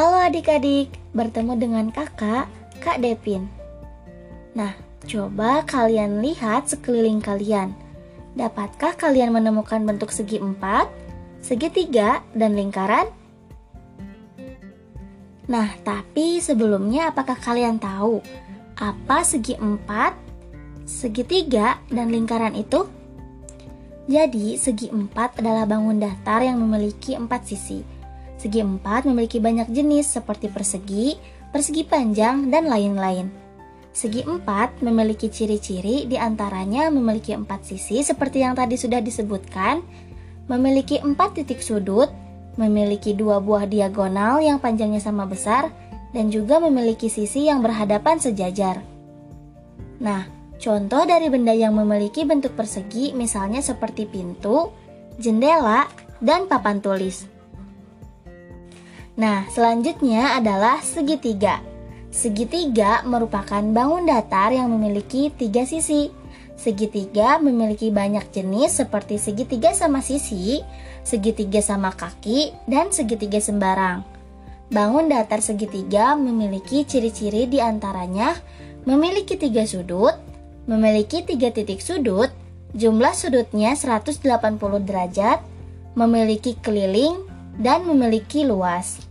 Halo adik-adik, bertemu dengan kakak, Kak Depin. Nah, coba kalian lihat sekeliling kalian. Dapatkah kalian menemukan bentuk segi empat, segitiga, dan lingkaran? Nah, tapi sebelumnya apakah kalian tahu apa segi empat, segitiga, dan lingkaran itu? Jadi, segi empat adalah bangun datar yang memiliki empat sisi Segi empat memiliki banyak jenis seperti persegi, persegi panjang, dan lain-lain. Segi empat memiliki ciri-ciri di antaranya memiliki empat sisi seperti yang tadi sudah disebutkan, memiliki empat titik sudut, memiliki dua buah diagonal yang panjangnya sama besar, dan juga memiliki sisi yang berhadapan sejajar. Nah, contoh dari benda yang memiliki bentuk persegi misalnya seperti pintu, jendela, dan papan tulis. Nah, selanjutnya adalah segitiga. Segitiga merupakan bangun datar yang memiliki tiga sisi. Segitiga memiliki banyak jenis seperti segitiga sama sisi, segitiga sama kaki, dan segitiga sembarang. Bangun datar segitiga memiliki ciri-ciri di antaranya memiliki tiga sudut, memiliki tiga titik sudut, jumlah sudutnya 180 derajat, memiliki keliling, dan memiliki luas.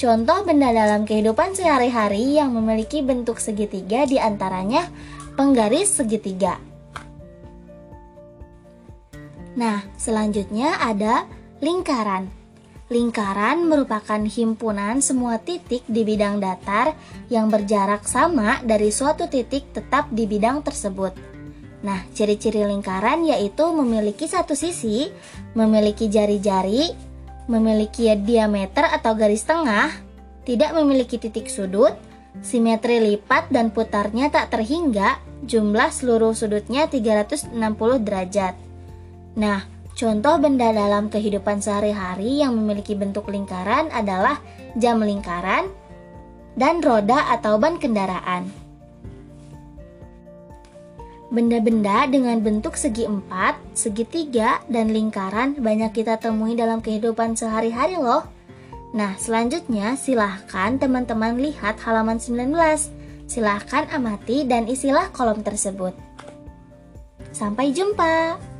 Contoh benda dalam kehidupan sehari-hari yang memiliki bentuk segitiga di antaranya penggaris segitiga. Nah, selanjutnya ada lingkaran. Lingkaran merupakan himpunan semua titik di bidang datar yang berjarak sama dari suatu titik tetap di bidang tersebut. Nah, ciri-ciri lingkaran yaitu memiliki satu sisi, memiliki jari-jari, memiliki diameter atau garis tengah, tidak memiliki titik sudut, simetri lipat dan putarnya tak terhingga, jumlah seluruh sudutnya 360 derajat. Nah, contoh benda dalam kehidupan sehari-hari yang memiliki bentuk lingkaran adalah jam lingkaran dan roda atau ban kendaraan. Benda-benda dengan bentuk segi empat, segitiga, dan lingkaran banyak kita temui dalam kehidupan sehari-hari loh. Nah, selanjutnya silahkan teman-teman lihat halaman 19. Silahkan amati dan isilah kolom tersebut. Sampai jumpa!